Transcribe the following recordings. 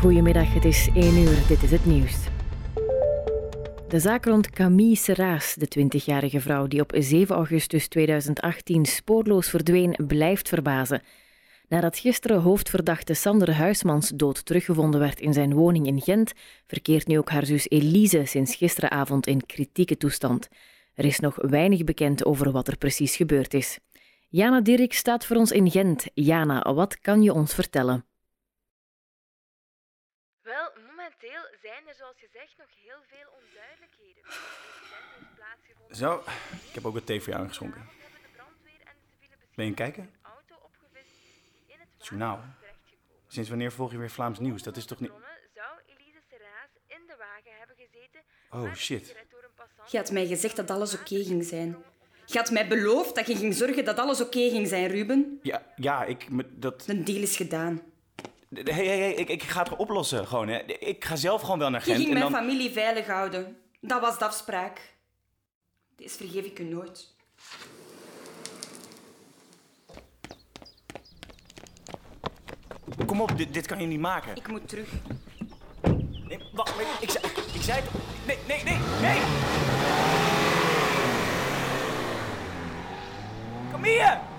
Goedemiddag, het is 1 uur. Dit is het nieuws. De zaak rond Camille Serraas, de 20-jarige vrouw die op 7 augustus 2018 spoorloos verdween, blijft verbazen. Nadat gisteren hoofdverdachte Sander Huismans dood teruggevonden werd in zijn woning in Gent, verkeert nu ook haar zus Elise sinds gisteravond in kritieke toestand. Er is nog weinig bekend over wat er precies gebeurd is. Jana Dirk staat voor ons in Gent. Jana, wat kan je ons vertellen? Wel, momenteel zijn er zoals gezegd nog heel veel onduidelijkheden. Zo, ik heb ook wat thee voor jou ingeschonken. Ben je kijken? een het Journaal. Sinds wanneer volg je weer Vlaams nieuws? Dat is toch niet... Bronnen zou Elise Serraas in de wagen hebben gezeten, Oh, shit. een Je had mij gezegd dat alles oké ging zijn. Je had mij beloofd dat je ging zorgen dat alles oké ging zijn, Ruben. Ja, ja, ik... Dat... De deal is gedaan. Hé, hé, hé, ik, ik ga het oplossen, gewoon, hè. Ik ga zelf gewoon wel naar Je Gent ging en mijn dan... familie veilig houden. Dat was de afspraak. Deze vergeef ik u nooit. Kom op, dit, dit kan je niet maken. Ik moet terug. Nee, wacht, ik, zei, ik zei het... Nee, nee, nee, nee! Camille! Camille,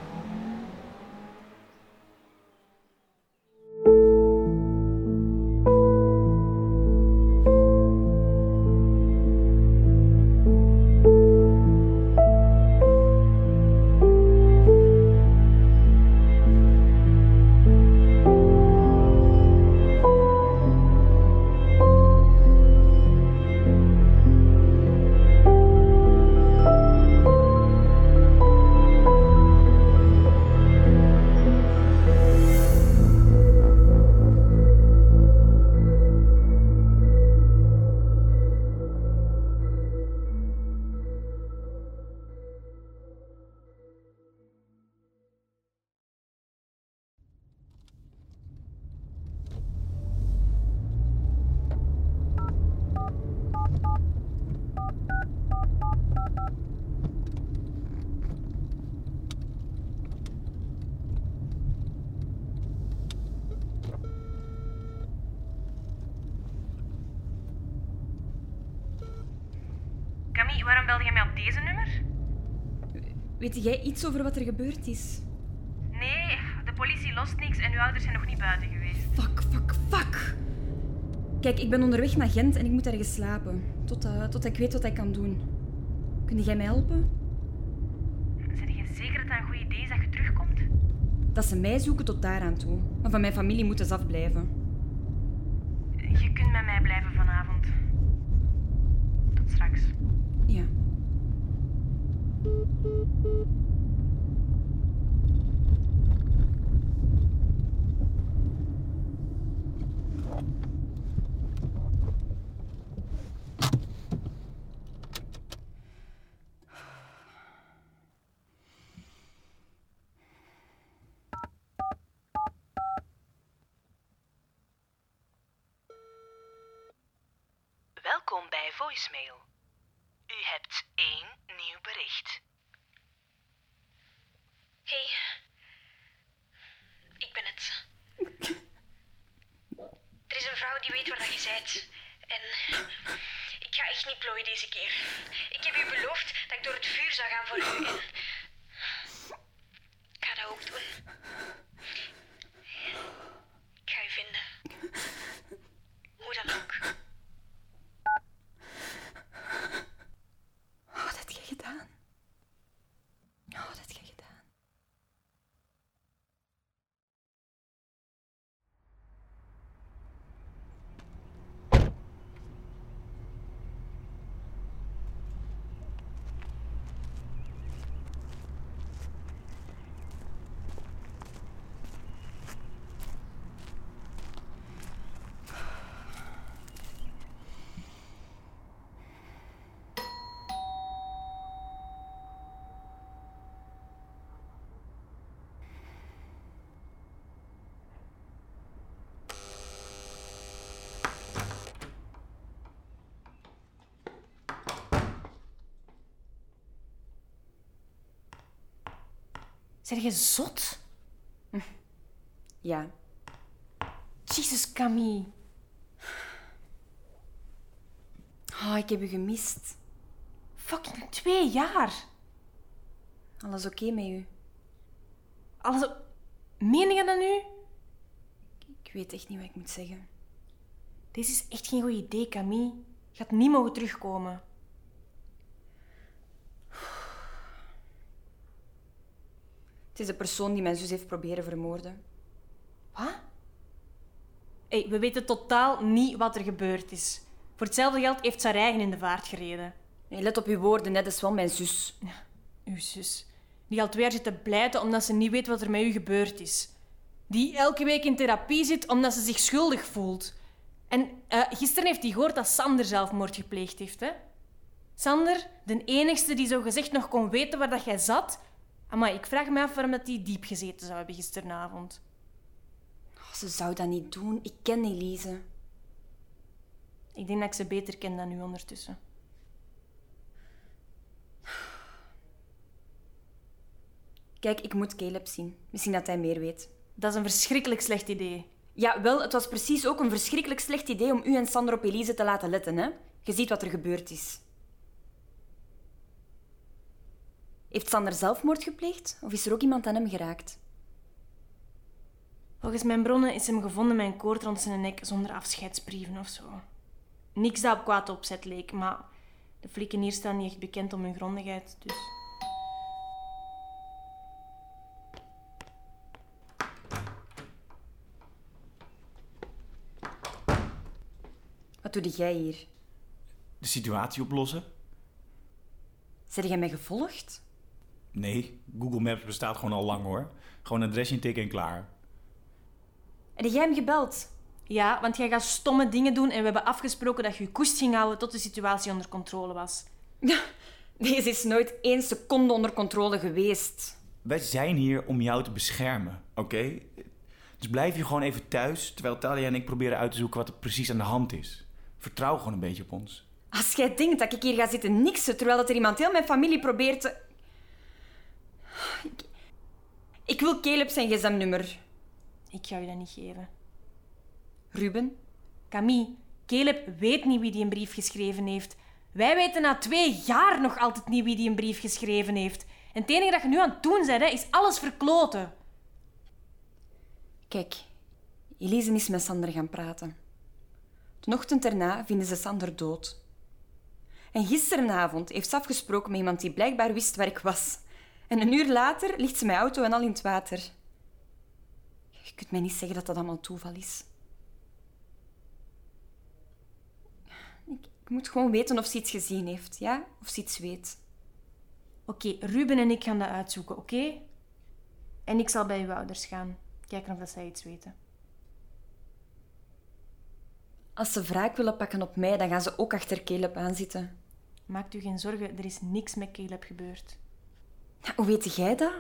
waarom belde je mij op deze nummer? Weet jij iets over wat er gebeurd is? Nee, de politie lost niks en uw ouders zijn nog niet buiten geweest. Fuck, fuck, fuck. Kijk, ik ben onderweg naar Gent en ik moet ergens slapen. Tot, eh, tot ik weet wat ik kan doen. Kun jij mij helpen? Zijn je zeker dat dat een goed idee is dat je terugkomt? Dat ze mij zoeken tot daaraan toe. Maar van mijn familie moeten ze afblijven. Je kunt met mij blijven vanavond. Tot straks. Ja. Welkom bij voicemail. U hebt één nieuw bericht. Hey, ik ben het. Er is een vrouw die weet dat je bent. En ik ga echt niet plooien deze keer. Ik heb u beloofd dat ik door het vuur zou gaan voor u. En Zeg je zot? Ja. Jezus, Camille. Oh, ik heb je gemist. Fucking twee jaar. Alles oké met u? Alles... Meen je dat nu? Ik weet echt niet wat ik moet zeggen. Dit is echt geen goed idee, Camille. Je gaat niet mogen terugkomen. Het is de persoon die mijn zus heeft proberen vermoorden. Wat? Hey, we weten totaal niet wat er gebeurd is. Voor hetzelfde geld heeft ze haar eigen in de vaart gereden. Nee, let op uw woorden, net is wel mijn zus. Uw zus. Die al twee jaar zit te blijten omdat ze niet weet wat er met u gebeurd is. Die elke week in therapie zit omdat ze zich schuldig voelt. En eh, gisteren heeft hij gehoord dat Sander zelfmoord gepleegd heeft. Hè? Sander, de enigste die zo gezegd nog kon weten waar dat jij zat. Maar ik vraag me af waarom dat die diep gezeten zou hebben gisteravond. Oh, ze zou dat niet doen. Ik ken Elise. Ik denk dat ik ze beter ken dan u ondertussen. Kijk, ik moet Caleb zien. Misschien dat hij meer weet. Dat is een verschrikkelijk slecht idee. Ja, wel, het was precies ook een verschrikkelijk slecht idee om u en Sander op Elise te laten letten, hè? Je ziet wat er gebeurd is. Heeft Sander zelfmoord gepleegd? Of is er ook iemand aan hem geraakt? Volgens mijn bronnen is hem gevonden met een koord rond zijn nek zonder afscheidsbrieven of zo. Niks dat op kwaad opzet leek, maar de flikken hier staan niet echt bekend om hun grondigheid, dus... Wat doe jij hier? De situatie oplossen? Zeg jij mij gevolgd? Nee, Google Maps bestaat gewoon al lang hoor. Gewoon adres intikken en klaar. En heb jij hem gebeld? Ja, want jij gaat stomme dingen doen en we hebben afgesproken dat je je koest ging houden tot de situatie onder controle was. Deze is nooit één seconde onder controle geweest. Wij zijn hier om jou te beschermen, oké? Dus blijf je gewoon even thuis, terwijl Talia en ik proberen uit te zoeken wat er precies aan de hand is. Vertrouw gewoon een beetje op ons. Als jij denkt dat ik hier ga zitten niksen terwijl dat er iemand heel mijn familie probeert te... Ik, ik wil Caleb zijn gsm-nummer. Ik ga je dat niet geven. Ruben? Camille, Caleb weet niet wie die een brief geschreven heeft. Wij weten na twee jaar nog altijd niet wie die een brief geschreven heeft. En het enige dat je nu aan het doen bent, hè, is alles verkloten. Kijk, Elise is met Sander gaan praten. De ochtend erna vinden ze Sander dood. En gisterenavond heeft ze afgesproken met iemand die blijkbaar wist waar ik was. En een uur later ligt ze mijn auto en al in het water. Je kunt mij niet zeggen dat dat allemaal toeval is. Ik, ik moet gewoon weten of ze iets gezien heeft, ja? Of ze iets weet. Oké, Ruben en ik gaan dat uitzoeken, oké? En ik zal bij uw ouders gaan. Kijken of dat zij iets weten. Als ze wraak willen pakken op mij, dan gaan ze ook achter Caleb aanzitten. Maakt u geen zorgen, er is niks met Caleb gebeurd. Ja, hoe weet jij dat?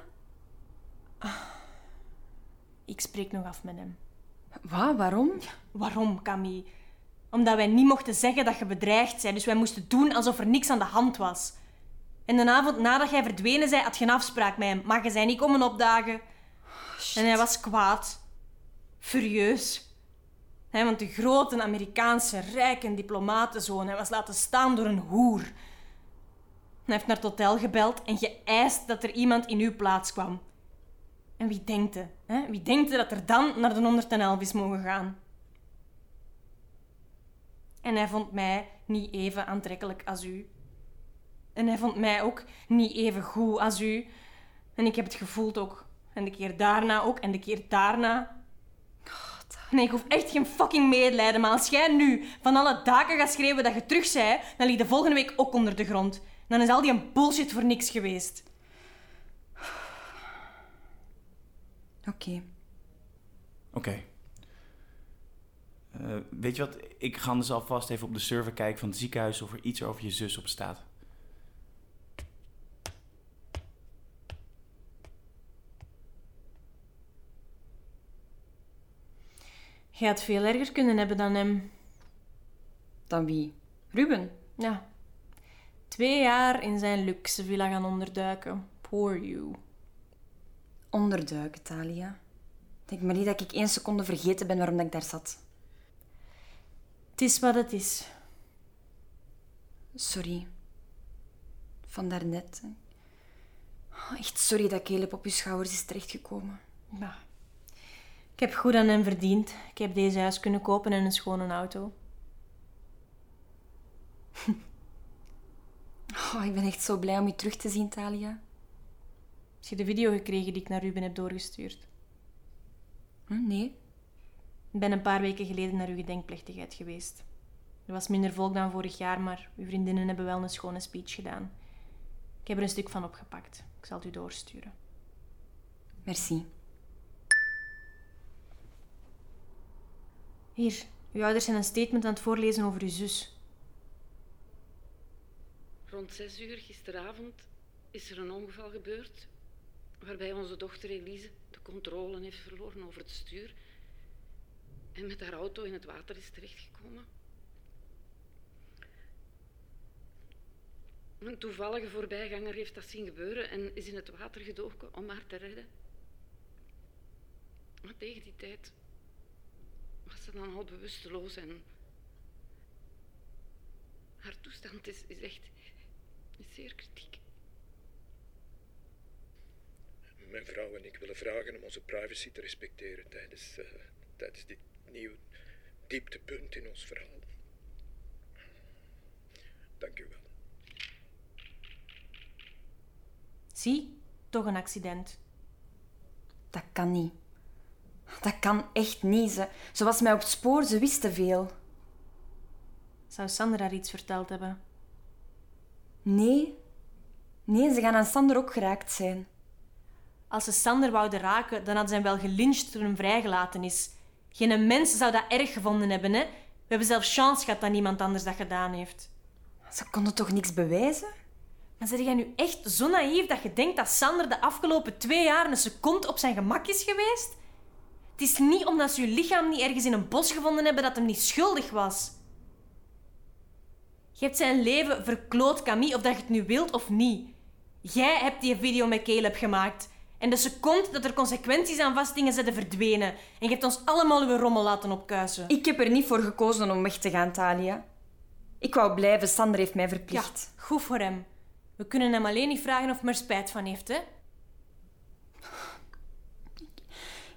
Ik spreek nog af met hem. Wat? Waarom? Waarom, Camille? Omdat wij niet mochten zeggen dat je bedreigd bent, dus wij moesten doen alsof er niks aan de hand was. En de avond nadat jij verdwenen zei, had je een afspraak met hem, maar je zei niet komen opdagen. en hij was kwaad. Furieus. Want de grote Amerikaanse rijke diplomatenzoon hij was laten staan door een hoer. Hij heeft naar het hotel gebeld en geëist dat er iemand in uw plaats kwam. En wie denkt? Hè? Wie denkt dat er dan naar de 111 is mogen gaan? En hij vond mij niet even aantrekkelijk als u. En hij vond mij ook niet even goed als u. En ik heb het gevoeld ook. En de keer daarna ook. En de keer daarna. Nee, ik hoef echt geen fucking medelijden. Maar als jij nu van alle daken gaat schreeuwen dat je terug zei, dan ligt de volgende week ook onder de grond. Dan is al die een bullshit voor niks geweest. Oké. Oké. Eh, weet je wat? Ik ga dus alvast even op de server kijken van het ziekenhuis of er iets over je zus op staat. Jij had veel erger kunnen hebben dan hem. Dan wie? Ruben? Ja. Twee jaar in zijn luxe villa gaan onderduiken. Poor you. Onderduiken, Talia. Denk maar niet dat ik één seconde vergeten ben waarom ik daar zat. Het is wat het is. Sorry. Van daarnet. Oh, Echt sorry dat Caleb op uw schouders is terechtgekomen. Ja. Ik heb goed aan hem verdiend. Ik heb deze huis kunnen kopen en een schone auto. Oh, ik ben echt zo blij om u terug te zien, Talia. Heb je de video gekregen die ik naar Ruben heb doorgestuurd? Hm, nee? Ik ben een paar weken geleden naar uw gedenkplechtigheid geweest. Er was minder volk dan vorig jaar, maar uw vriendinnen hebben wel een schone speech gedaan. Ik heb er een stuk van opgepakt. Ik zal het u doorsturen. Merci. Hier, uw ouders zijn een statement aan het voorlezen over uw zus. Rond zes uur gisteravond is er een ongeval gebeurd waarbij onze dochter Elise de controle heeft verloren over het stuur en met haar auto in het water is terechtgekomen. Een toevallige voorbijganger heeft dat zien gebeuren en is in het water gedoken om haar te redden. Maar tegen die tijd was ze dan al bewusteloos en haar toestand is, is echt is zeer kritiek. Mijn vrouw en ik willen vragen om onze privacy te respecteren tijdens, eh, tijdens dit nieuw dieptepunt in ons verhaal. Dank u wel. Zie, toch een accident. Dat kan niet. Dat kan echt niet. Ze, ze was mij op het spoor, ze wist te veel. Zou Sander haar iets verteld hebben? Nee. Nee, ze gaan aan Sander ook geraakt zijn. Als ze Sander wouden raken, dan hadden ze hem wel gelyncht toen hem vrijgelaten is. Geen mens zou dat erg gevonden hebben, hè? We hebben zelfs chance gehad dat niemand anders dat gedaan heeft. Ze konden toch niks bewijzen? Maar zeg jij nu echt zo naïef dat je denkt dat Sander de afgelopen twee jaar een seconde op zijn gemak is geweest? Het is niet omdat ze je lichaam niet ergens in een bos gevonden hebben dat hem niet schuldig was. Je hebt zijn leven verkloot, Camille, of dat je het nu wilt of niet. Jij hebt die video met Caleb gemaakt. En de seconde dat er consequenties aan vastingen, zijn verdwenen. En je hebt ons allemaal uw rommel laten opkuisen. Ik heb er niet voor gekozen om weg te gaan, Talia. Ik wou blijven, Sander heeft mij Ja, verplicht. goed voor hem. We kunnen hem alleen niet vragen of hij er spijt van heeft, hè?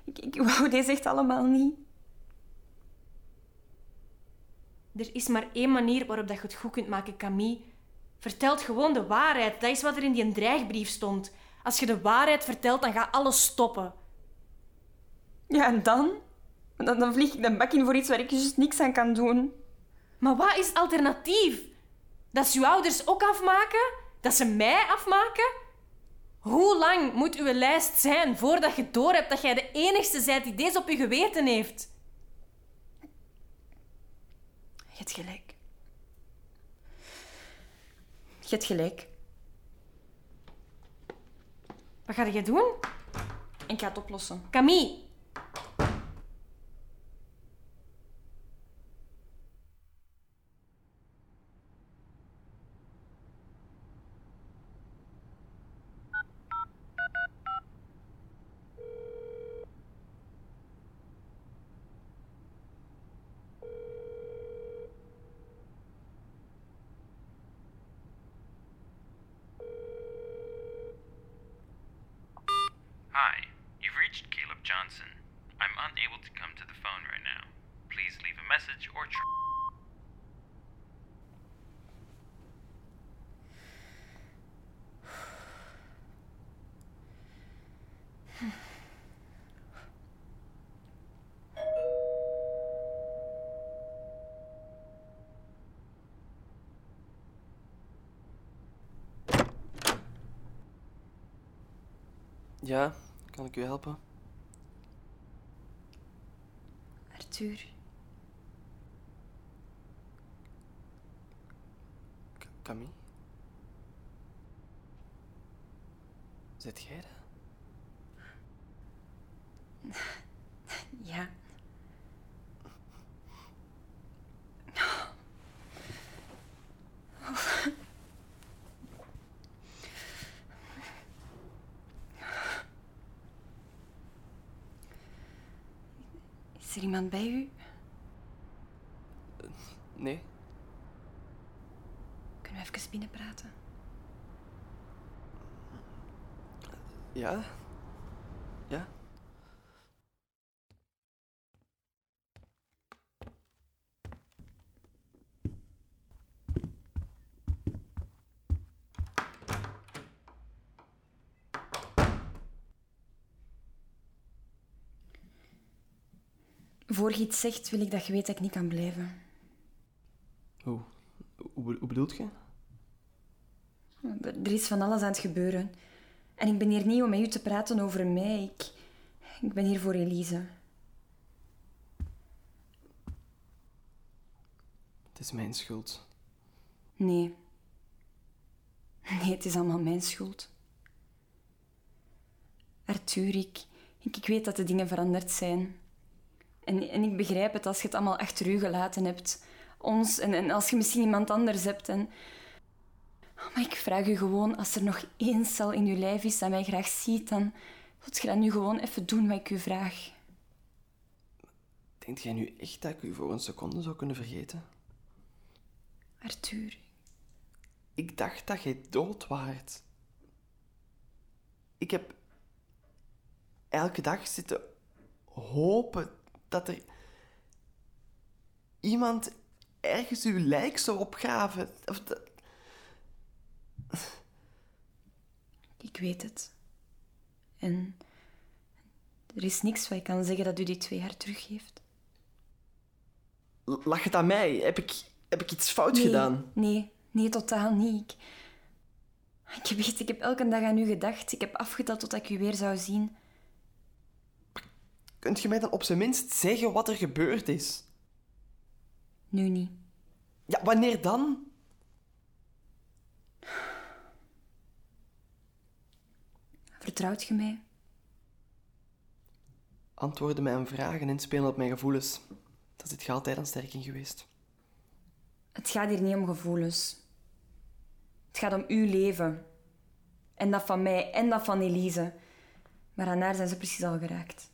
Ik, ik wou deze echt allemaal niet. Er is maar één manier waarop dat je het goed kunt maken, Camille. Vertelt gewoon de waarheid. Dat is wat er in die dreigbrief stond. Als je de waarheid vertelt, dan gaat alles stoppen. Ja, en dan? Dan, dan vlieg ik de bak in voor iets waar ik dus niks aan kan doen. Maar wat is alternatief? Dat ze uw ouders ook afmaken? Dat ze mij afmaken? Hoe lang moet uw lijst zijn voordat je doorhebt dat jij de enigste bent die deze op je geweten heeft? Je hebt gelijk. Je gelijk. Wat ga je doen? Ik ga het oplossen. Camille, Johnson. I'm unable to come to the phone right now. Please leave a message or try. Ja, kan ik u helpen? K- Camille? Zit jij? ja. Is er iemand bij u? Nee? Kunnen we even binnen praten? Ja? Ja? Voor je iets zegt, wil ik dat je weet dat ik niet kan blijven. Hoe? Hoe, be- hoe bedoelt je? Er is van alles aan het gebeuren. En ik ben hier niet om met u te praten over mij. Ik, ik ben hier voor Elise. Het is mijn schuld. Nee. Nee, het is allemaal mijn schuld. Arthur, ik, ik, ik weet dat de dingen veranderd zijn. En, en ik begrijp het als je het allemaal achter u gelaten hebt. Ons en, en als je misschien iemand anders hebt. En... Maar ik vraag u gewoon, als er nog één cel in uw lijf is dat mij graag ziet, dan wilt je dat nu gewoon even doen wat ik u vraag. Denkt jij nu echt dat ik u voor een seconde zou kunnen vergeten? Arthur, Ik dacht dat jij dood waart. Ik heb elke dag zitten hopen dat er iemand ergens uw lijk zou opgraven. Of dat... ik weet het. En er is niks wat ik kan zeggen dat u die twee jaar teruggeeft. Lag het aan mij? Heb ik, heb ik iets fout nee, gedaan? Nee, nee, totaal niet. Ik, ik weet, ik heb elke dag aan u gedacht. Ik heb afgeteld tot ik u weer zou zien. Kunt je mij dan op zijn minst zeggen wat er gebeurd is? Nu niet. Ja, wanneer dan? Vertrouwt je mij? Antwoorden mijn vragen en spelen op mijn gevoelens. Dat zit je altijd aan sterk in geweest. Het gaat hier niet om gevoelens. Het gaat om uw leven. En dat van mij en dat van Elise. Maar aan haar zijn ze precies al geraakt.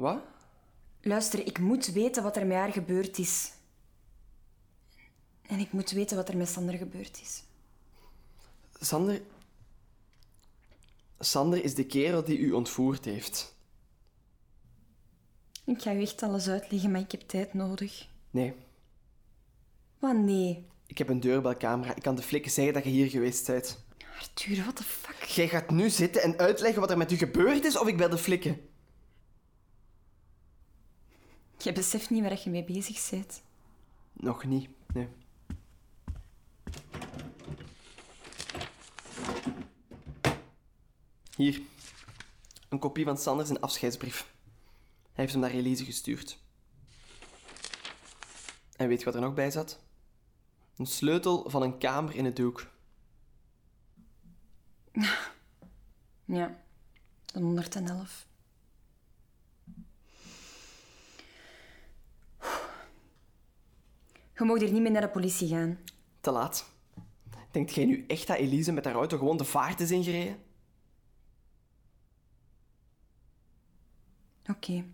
Wat? Luister, ik moet weten wat er met haar gebeurd is. En ik moet weten wat er met Sander gebeurd is. Sander... Sander is de kerel die u ontvoerd heeft. Ik ga u echt alles uitleggen, maar ik heb tijd nodig. Nee, Wat nee? ik heb een deurbelcamera. Ik kan de flikken zeggen dat je hier geweest bent. Arthur, what the fuck? Jij gaat nu zitten en uitleggen wat er met u gebeurd is, of ik bel de flikken? Je beseft niet waar je mee bezig bent. Nog niet, nee. Hier. Een kopie van Sanders afscheidsbrief. Hij heeft hem naar Elise gestuurd. En weet je wat er nog bij zat? Een sleutel van een kamer in het doek. Ja, de 111. Je mag hier niet meer naar de politie gaan. Te laat. Denkt jij nu echt dat Elise met haar auto gewoon de vaart is ingereden? Oké.